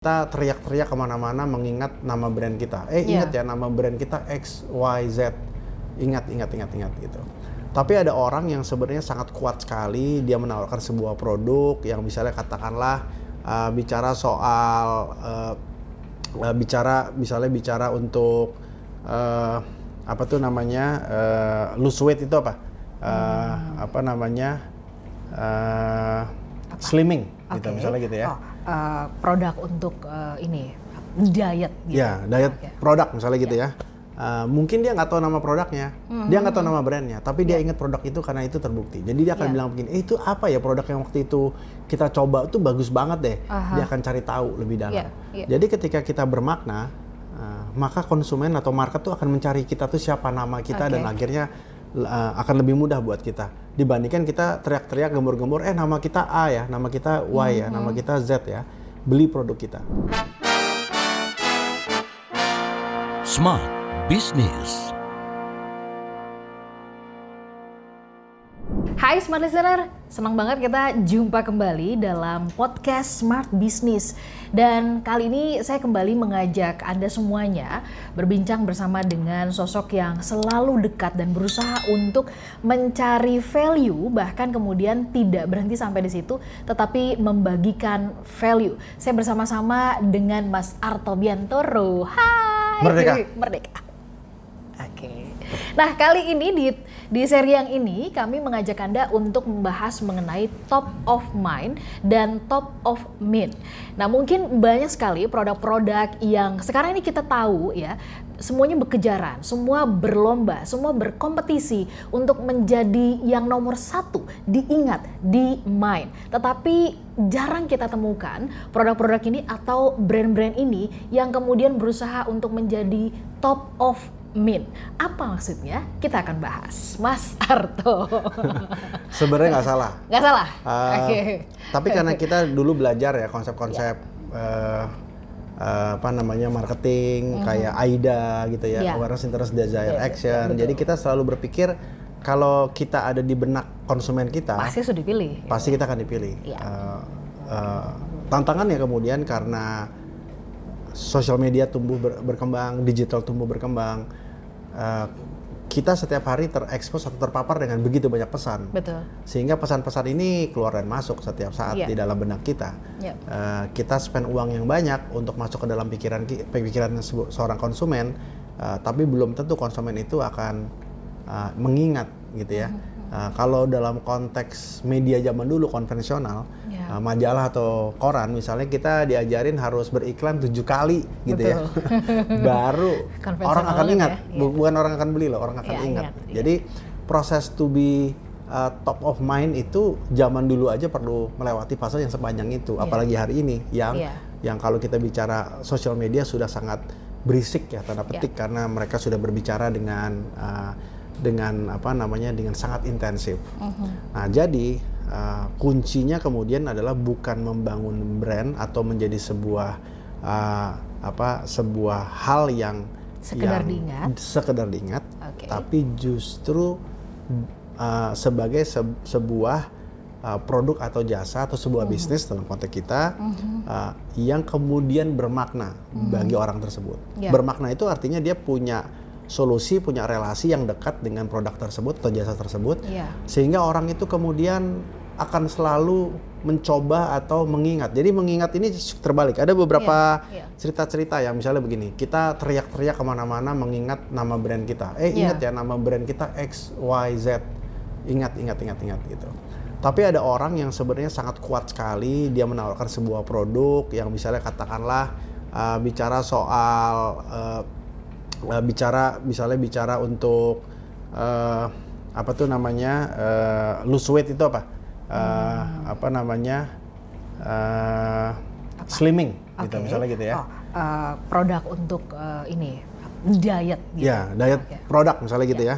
kita teriak-teriak ke mana-mana mengingat nama brand kita. Eh Iya. ingat ya nama brand kita X Y Z. Ingat ingat ingat ingat gitu. Tapi ada orang yang sebenarnya sangat kuat sekali dia menawarkan sebuah produk yang misalnya katakanlah uh, bicara soal uh, uh, bicara misalnya bicara untuk uh, apa tuh namanya uh, lose weight itu apa? Uh, Apa namanya? Uh, slimming gitu Oke. misalnya gitu ya. Oh, eh, produk untuk eh, ini diet. Gitu. Ya, diet Oke. produk misalnya gitu ya. Uh, mungkin dia nggak tahu nama produknya, dia nggak tahu nama brandnya, tapi dia ingat produk itu karena itu terbukti. Jadi dia akan Ya. bilang begini, eh itu apa ya produk yang waktu itu kita coba itu bagus banget deh. Aha. Dia akan cari tahu lebih dalam. Ya, ya. Jadi ketika kita bermakna, uh, maka konsumen atau market tuh akan mencari kita tuh siapa nama kita Oke. dan akhirnya uh, akan lebih mudah buat kita. Dibandingkan kita teriak-teriak gembur-gembur, eh nama kita A ya, nama kita Y ya, nama kita Z ya, beli produk kita. Smart Business. Hai Smart Listener, senang banget kita jumpa kembali dalam podcast Smart Business. Dan kali ini saya kembali mengajak Anda semuanya berbincang bersama dengan sosok yang selalu dekat dan berusaha untuk mencari value, bahkan kemudian tidak berhenti sampai di situ, tetapi membagikan value. Saya bersama-sama dengan Mas Arto Biantoro. Hai! Merdeka. Merdeka. Nah, kali ini di di seri yang ini kami mengajak Anda untuk membahas mengenai top of mind dan top of mind. Nah, mungkin banyak sekali produk-produk yang sekarang ini kita tahu ya, semuanya berkejaran, semua berlomba, semua berkompetisi untuk menjadi yang nomor satu, diingat, di mind. Tetapi jarang kita temukan produk-produk ini atau brand-brand ini yang kemudian berusaha untuk menjadi top of Min. Apa maksudnya? Kita akan bahas. Mas Arto. Sebenarnya nggak salah. Nggak salah? Uh, Oke. Tapi karena kita dulu belajar ya konsep-konsep uh, uh, apa namanya marketing kayak AIDA gitu ya. Iya. awareness, interest, desire, Iya, action. betul. Jadi kita selalu berpikir kalau kita ada di benak konsumen kita, Pasti sudah dipilih. pasti kita akan dipilih. Iya. Uh, uh, tantangannya kemudian karena sosial media tumbuh ber- berkembang, digital tumbuh berkembang, uh, kita setiap hari terekspos atau terpapar dengan begitu banyak pesan Betul. sehingga pesan-pesan ini keluar dan masuk setiap saat Iya. di dalam benak kita. Iya. Eh, kita spend uang yang banyak untuk masuk ke dalam pikiran ki- pikiran seorang konsumen, eh, tapi belum tentu konsumen itu akan eh, mengingat gitu ya. Mm-hmm. Eh, kalau dalam konteks media zaman dulu konvensional, Iya. eh, majalah atau koran misalnya kita diajarin harus beriklan tujuh kali gitu ya, baru Konvensional orang akan ingat, ya. Bu- bukan orang akan beli loh, orang akan Iya, ingat. iya. Jadi proses to be uh, top of mind itu zaman dulu aja perlu melewati fase yang sepanjang itu, Iya. apalagi hari ini yang yang kalau kita bicara sosial media sudah sangat berisik ya tanda petik karena mereka sudah berbicara dengan uh, dengan apa namanya dengan sangat intensif. Mhm. Nah jadi uh, kuncinya kemudian adalah bukan membangun brand atau menjadi sebuah uh, apa sebuah hal yang Sekedar yang diingat. sekedar diingat, Oke. tapi justru uh, sebagai se- sebuah uh, produk atau jasa atau sebuah Mhm. bisnis dalam konteks kita uh, yang kemudian bermakna bagi orang tersebut. Ya. Bermakna itu artinya dia punya solusi, punya relasi yang dekat dengan produk tersebut atau jasa tersebut, Iya. sehingga orang itu kemudian akan selalu mencoba atau mengingat. Jadi mengingat ini terbalik. Ada beberapa Iya, iya. cerita-cerita yang misalnya begini, kita teriak-teriak ke mana-mana mengingat nama brand kita. Eh Iya. ingat ya nama brand kita X Y Z. Ingat, ingat, ingat, ingat gitu. Tapi ada orang yang sebenarnya sangat kuat sekali dia menawarkan sebuah produk yang misalnya katakanlah uh, bicara soal uh, uh, bicara misalnya bicara untuk uh, apa tuh namanya uh, lose weight itu apa? Uh, Apa namanya uh, slimming gitu Oke. misalnya gitu ya. Oh, eh, produk untuk eh, ini diet. Gitu. Ya, diet Oke. produk misalnya gitu ya.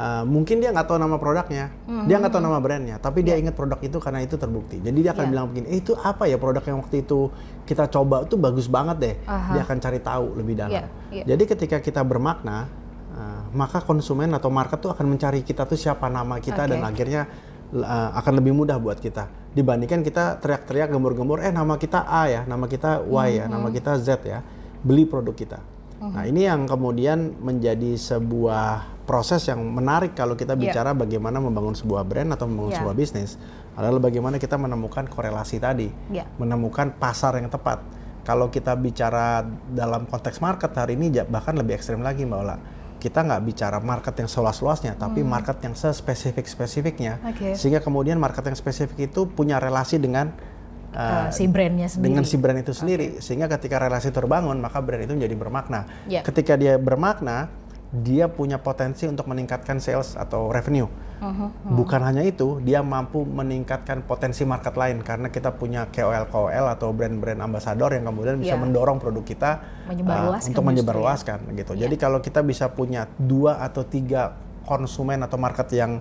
Uh, mungkin dia nggak tahu nama produknya, dia nggak tahu nama brandnya, tapi dia ingat produk itu karena itu terbukti. Jadi dia akan Iya. bilang begini, eh itu apa ya produk yang waktu itu kita coba itu bagus banget deh. Aha. Dia akan cari tahu lebih dalam. Iya, iya. Jadi ketika kita bermakna, uh, maka konsumen atau market tuh akan mencari kita tuh siapa nama kita Oke. dan akhirnya uh, akan lebih mudah buat kita dibandingkan kita teriak-teriak gembur-gembur eh nama kita A ya nama kita Y ya nama kita Z ya beli produk kita nah ini yang kemudian menjadi sebuah proses yang menarik kalau kita Iya. bicara bagaimana membangun sebuah brand atau membangun Iya. sebuah bisnis adalah bagaimana kita menemukan korelasi tadi Iya. menemukan pasar yang tepat kalau kita bicara dalam konteks market hari ini bahkan lebih ekstrim lagi Mbak Ola. Kita nggak bicara market yang seluas-luasnya, tapi market yang sespesifik-spesifiknya. Hmm. Oke. Sehingga kemudian market yang spesifik itu punya relasi dengan uh, si brandnya sendiri. dengan si brand itu sendiri. Sehingga ketika relasi terbangun, maka brand itu menjadi bermakna. Ya. Ketika dia bermakna, dia punya potensi untuk meningkatkan sales atau revenue. Uh-huh. Bukan hanya itu, dia mampu meningkatkan potensi market lain karena kita punya KOL KOL atau brand-brand ambassador yang kemudian bisa Ya. mendorong produk kita uh, untuk justru menyebarluaskan gitu. Ya. Jadi kalau kita bisa punya dua atau tiga konsumen atau market yang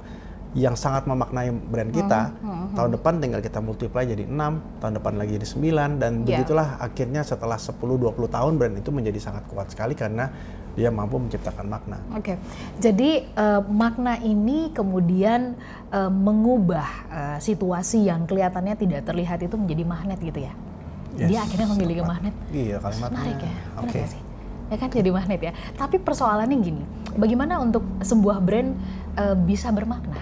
yang sangat memaknai brand kita, Hmm, tahun depan tinggal kita multiply jadi 6, tahun depan lagi jadi 9 dan Ya. begitulah akhirnya setelah 10 20 tahun brand itu menjadi sangat kuat sekali karena dia mampu menciptakan makna. Oke, jadi eh, makna ini kemudian eh, mengubah eh, situasi yang kelihatannya tidak terlihat itu menjadi magnet gitu ya. Yes, Dia akhirnya memiliki tepat. magnet. Iya, kalimatnya. Menarik ya, Oke. sih? Ya kan jadi magnet ya. Tapi persoalannya gini, bagaimana untuk sebuah brand eh, bisa bermakna?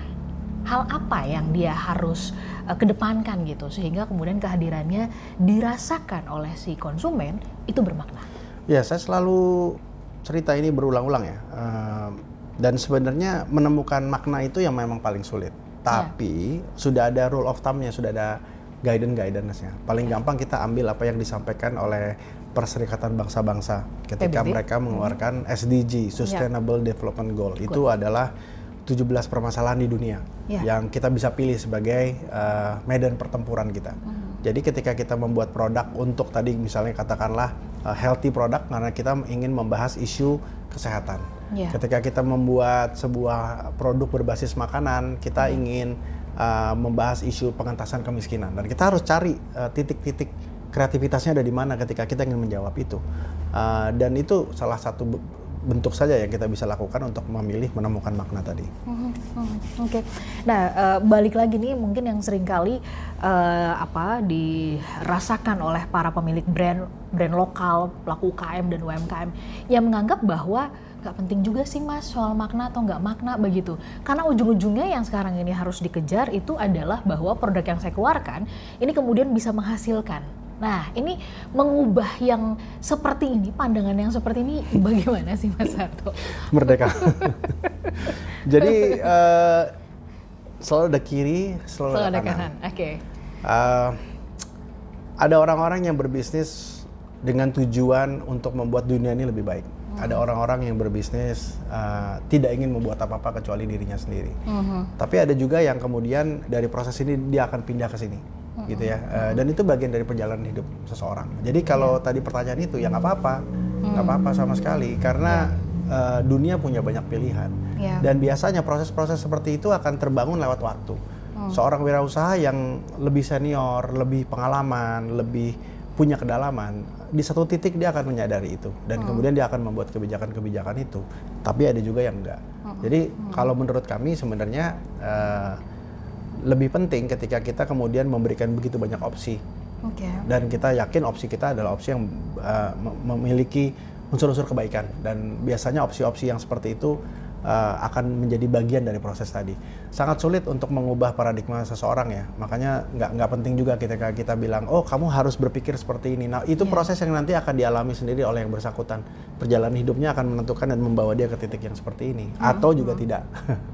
Hal apa yang dia harus eh, kedepankan gitu sehingga kemudian kehadirannya dirasakan oleh si konsumen itu bermakna. Ya, saya selalu cerita ini berulang-ulang ya. Ehm, dan sebenarnya menemukan makna itu yang memang paling sulit. Tapi sudah ada rule of thumb-nya, sudah ada guidance-guidance-nya. Paling gampang kita ambil apa yang disampaikan oleh Perserikatan Bangsa-Bangsa ketika PBB. mereka mengeluarkan SDG, Sustainable Development Goal. Itu adalah 17 permasalahan di dunia Ya. yang kita bisa pilih sebagai eh, medan pertempuran kita. Jadi ketika kita membuat produk untuk tadi misalnya katakanlah uh, healthy product karena kita ingin membahas isu kesehatan. Ya. Ketika kita membuat sebuah produk berbasis makanan, kita ingin uh, membahas isu pengentasan kemiskinan dan kita harus cari uh, titik-titik kreativitasnya ada di mana ketika kita ingin menjawab itu. Uh, dan itu salah satu bentuk saja yang kita bisa lakukan untuk memilih menemukan makna tadi. Hmm, hmm, Oke. Nah, eh, balik lagi nih mungkin yang sering kali eh, apa dirasakan oleh para pemilik brand brand lokal, pelaku UKM dan UMKM yang menganggap bahwa nggak penting juga sih mas soal makna atau nggak makna begitu. Karena ujung-ujungnya yang sekarang ini harus dikejar itu adalah bahwa produk yang saya keluarkan ini kemudian bisa menghasilkan. Nah, ini mengubah yang seperti ini, pandangan yang seperti ini bagaimana sih Mas Harto? Merdeka. Jadi uh, selalu ada kiri, selalu, Selalu ada kanan. kanan. Oke. Uh, ada orang-orang yang berbisnis dengan tujuan untuk membuat dunia ini lebih baik. Ada orang-orang yang berbisnis uh, tidak ingin membuat apa-apa kecuali dirinya sendiri. Tapi ada juga yang kemudian dari proses ini dia akan pindah ke sini, gitu ya. Uh, dan itu bagian dari perjalanan hidup seseorang. Jadi kalau tadi pertanyaan itu ya nggak apa-apa, nggak apa-apa sama sekali karena uh, dunia punya banyak pilihan. Iya. Dan biasanya proses-proses seperti itu akan terbangun lewat waktu. Seorang wirausaha yang lebih senior, lebih pengalaman, lebih punya kedalaman, di satu titik dia akan menyadari itu dan kemudian dia akan membuat kebijakan-kebijakan itu. Tapi ada juga yang enggak. Jadi kalau menurut kami sebenarnya eh, lebih penting ketika kita kemudian memberikan begitu banyak opsi Oke. dan kita yakin opsi kita adalah opsi yang uh, mem- memiliki unsur-unsur kebaikan dan biasanya opsi-opsi yang seperti itu uh, akan menjadi bagian dari proses tadi. Sangat sulit untuk mengubah paradigma seseorang ya, makanya nggak nggak penting juga ketika kita bilang oh kamu harus berpikir seperti ini. Nah itu Iya. proses yang nanti akan dialami sendiri oleh yang bersangkutan. Perjalanan hidupnya akan menentukan dan membawa dia ke titik yang seperti ini atau juga tidak.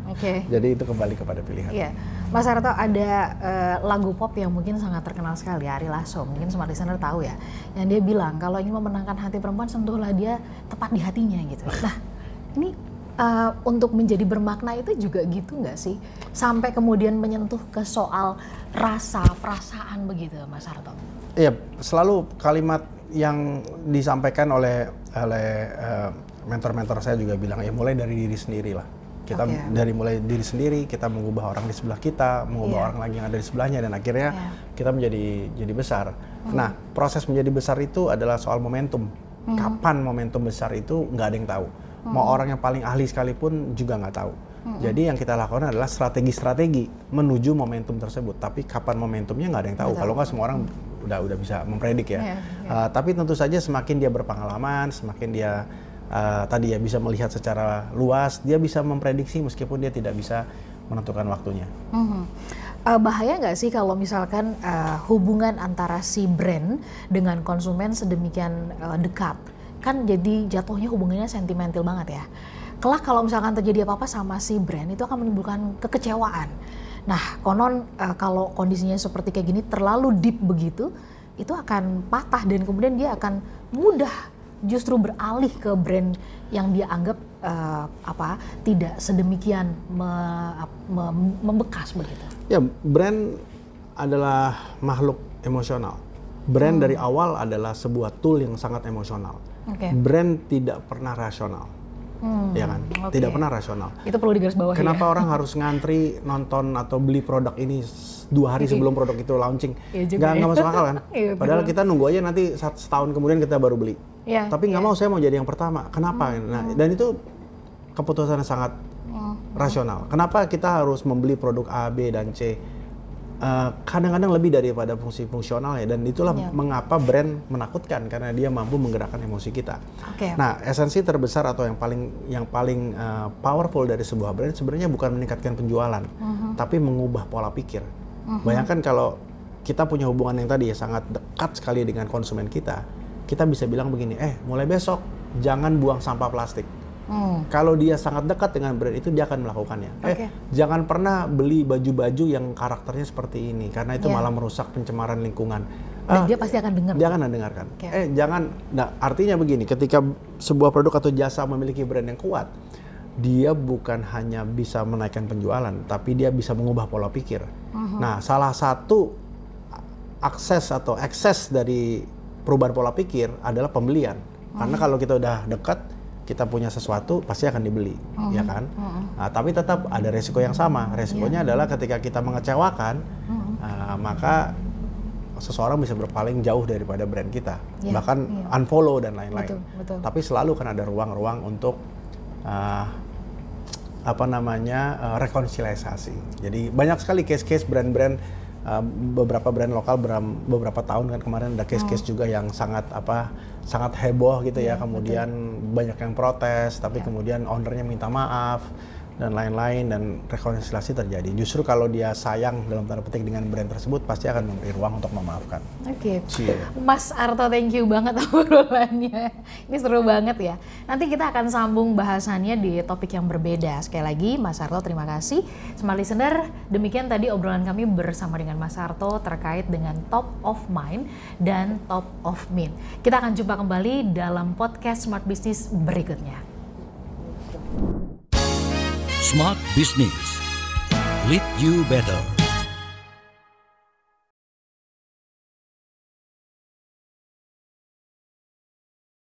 Oke. Jadi itu kembali kepada pilihan. Iya, Mas Harto ada eh, lagu pop yang mungkin sangat terkenal sekali, Ari Lasso. Mungkin smart listener tahu ya. Yang dia bilang kalau ingin memenangkan hati perempuan sentuhlah dia tepat di hatinya gitu. Nah, ini eh, untuk menjadi bermakna itu juga gitu nggak sih? Sampai kemudian menyentuh ke soal rasa, perasaan begitu, Mas Harto. Iya, selalu kalimat yang disampaikan oleh oleh eh, mentor-mentor saya juga bilang ya mulai dari diri sendiri lah. Kita Oke. dari mulai diri sendiri, kita mengubah orang di sebelah kita, mengubah Iya. orang lagi yang ada di sebelahnya dan akhirnya Iya. kita menjadi jadi besar. Nah, proses menjadi besar itu adalah soal momentum. Kapan momentum besar itu nggak ada yang tahu. Mau orang yang paling ahli sekalipun juga nggak tahu. Jadi yang kita lakukan adalah strategi-strategi menuju momentum tersebut. Tapi kapan momentumnya nggak ada yang tahu. Betul. Kalau nggak semua orang udah udah bisa mempredik ya. Iya, Uh, tapi tentu saja semakin dia berpengalaman, semakin dia uh, tadi ya bisa melihat secara luas, dia bisa memprediksi meskipun dia tidak bisa menentukan waktunya. Mhm. Eh, bahaya nggak sih kalau misalkan eh, hubungan antara si brand dengan konsumen sedemikian eh, dekat? Kan jadi jatuhnya hubungannya sentimental banget ya. Kelak kalau misalkan terjadi apa-apa sama si brand itu akan menimbulkan kekecewaan. Nah, konon eh, kalau kondisinya seperti kayak gini terlalu deep begitu, itu akan patah dan kemudian dia akan mudah justru beralih ke brand yang dia anggap eh, apa tidak sedemikian me- me- membekas begitu. Ya, brand adalah makhluk emosional. Brand dari awal adalah sebuah tool yang sangat emosional. Oke. Brand tidak pernah rasional, Hmm, ya kan? oke. Tidak pernah rasional. Itu perlu digarisbawahi Kenapa ya. orang harus ngantri nonton atau beli produk ini dua hari Jadi- sebelum produk itu launching? Iya juga Nggak, ya. masuk akal kan? Iya, Padahal kita nunggu aja nanti setahun kemudian kita baru beli. Iya, Tapi nggak iya. mau saya mau jadi yang pertama. Kenapa? Nah, dan itu keputusan yang sangat Hmm. rasional. Kenapa kita harus membeli produk A, B, dan C? Eh, kadang-kadang lebih daripada fungsi fungsional ya, dan itulah Iya. mengapa brand menakutkan karena dia mampu menggerakkan emosi kita. Oke. Nah, esensi terbesar atau yang paling yang paling uh, powerful dari sebuah brand sebenarnya bukan meningkatkan penjualan, Mhm. tapi mengubah pola pikir. Bayangkan kalau kita punya hubungan yang tadi ya sangat dekat sekali dengan konsumen kita, kita bisa bilang begini, eh mulai besok jangan buang sampah plastik. Hmm. Kalau dia sangat dekat dengan brand itu dia akan melakukannya. Oke. Eh jangan pernah beli baju-baju yang karakternya seperti ini karena itu Iya. malah merusak pencemaran lingkungan. Dan Ah, dia pasti akan dengar. dia akan dengarkan. Oke. Eh jangan. Nah artinya begini, ketika sebuah produk atau jasa memiliki brand yang kuat, dia bukan hanya bisa menaikkan penjualan, tapi dia bisa mengubah pola pikir. Mhm. Nah salah satu akses atau akses dari perubahan pola pikir adalah pembelian. Karena kalau kita udah dekat, kita punya sesuatu pasti akan dibeli, ya kan? Nah, tapi tetap ada resiko yang sama. Resikonya adalah ketika kita mengecewakan, ah, maka seseorang bisa berpaling jauh daripada brand kita, Iya, bahkan iya. unfollow dan lain-lain. Betul, betul. Tapi selalu kan ada ruang-ruang untuk ah, apa namanya eh, rekonsiliasi. Jadi banyak sekali case-case brand-brand eh, beberapa brand lokal beram- beberapa tahun kan kemarin ada case-case juga yang sangat apa sangat heboh gitu ya. Kemudian banyak yang protes, tapi kemudian ownernya minta maaf dan lain-lain dan rekonsiliasi terjadi. Justru kalau dia sayang dalam tanda petik dengan brand tersebut pasti akan memberi ruang untuk memaafkan. Oke. Cie. Mas Arto, thank you banget obrolannya. Ini seru banget ya. Nanti kita akan sambung bahasannya di topik yang berbeda. Sekali lagi, Mas Arto terima kasih. Smart Listener, demikian tadi obrolan kami bersama dengan Mas Arto terkait dengan top of mind dan top of mind. Kita akan jumpa kembali dalam podcast Smart Business berikutnya. Smart Business. Lead you better.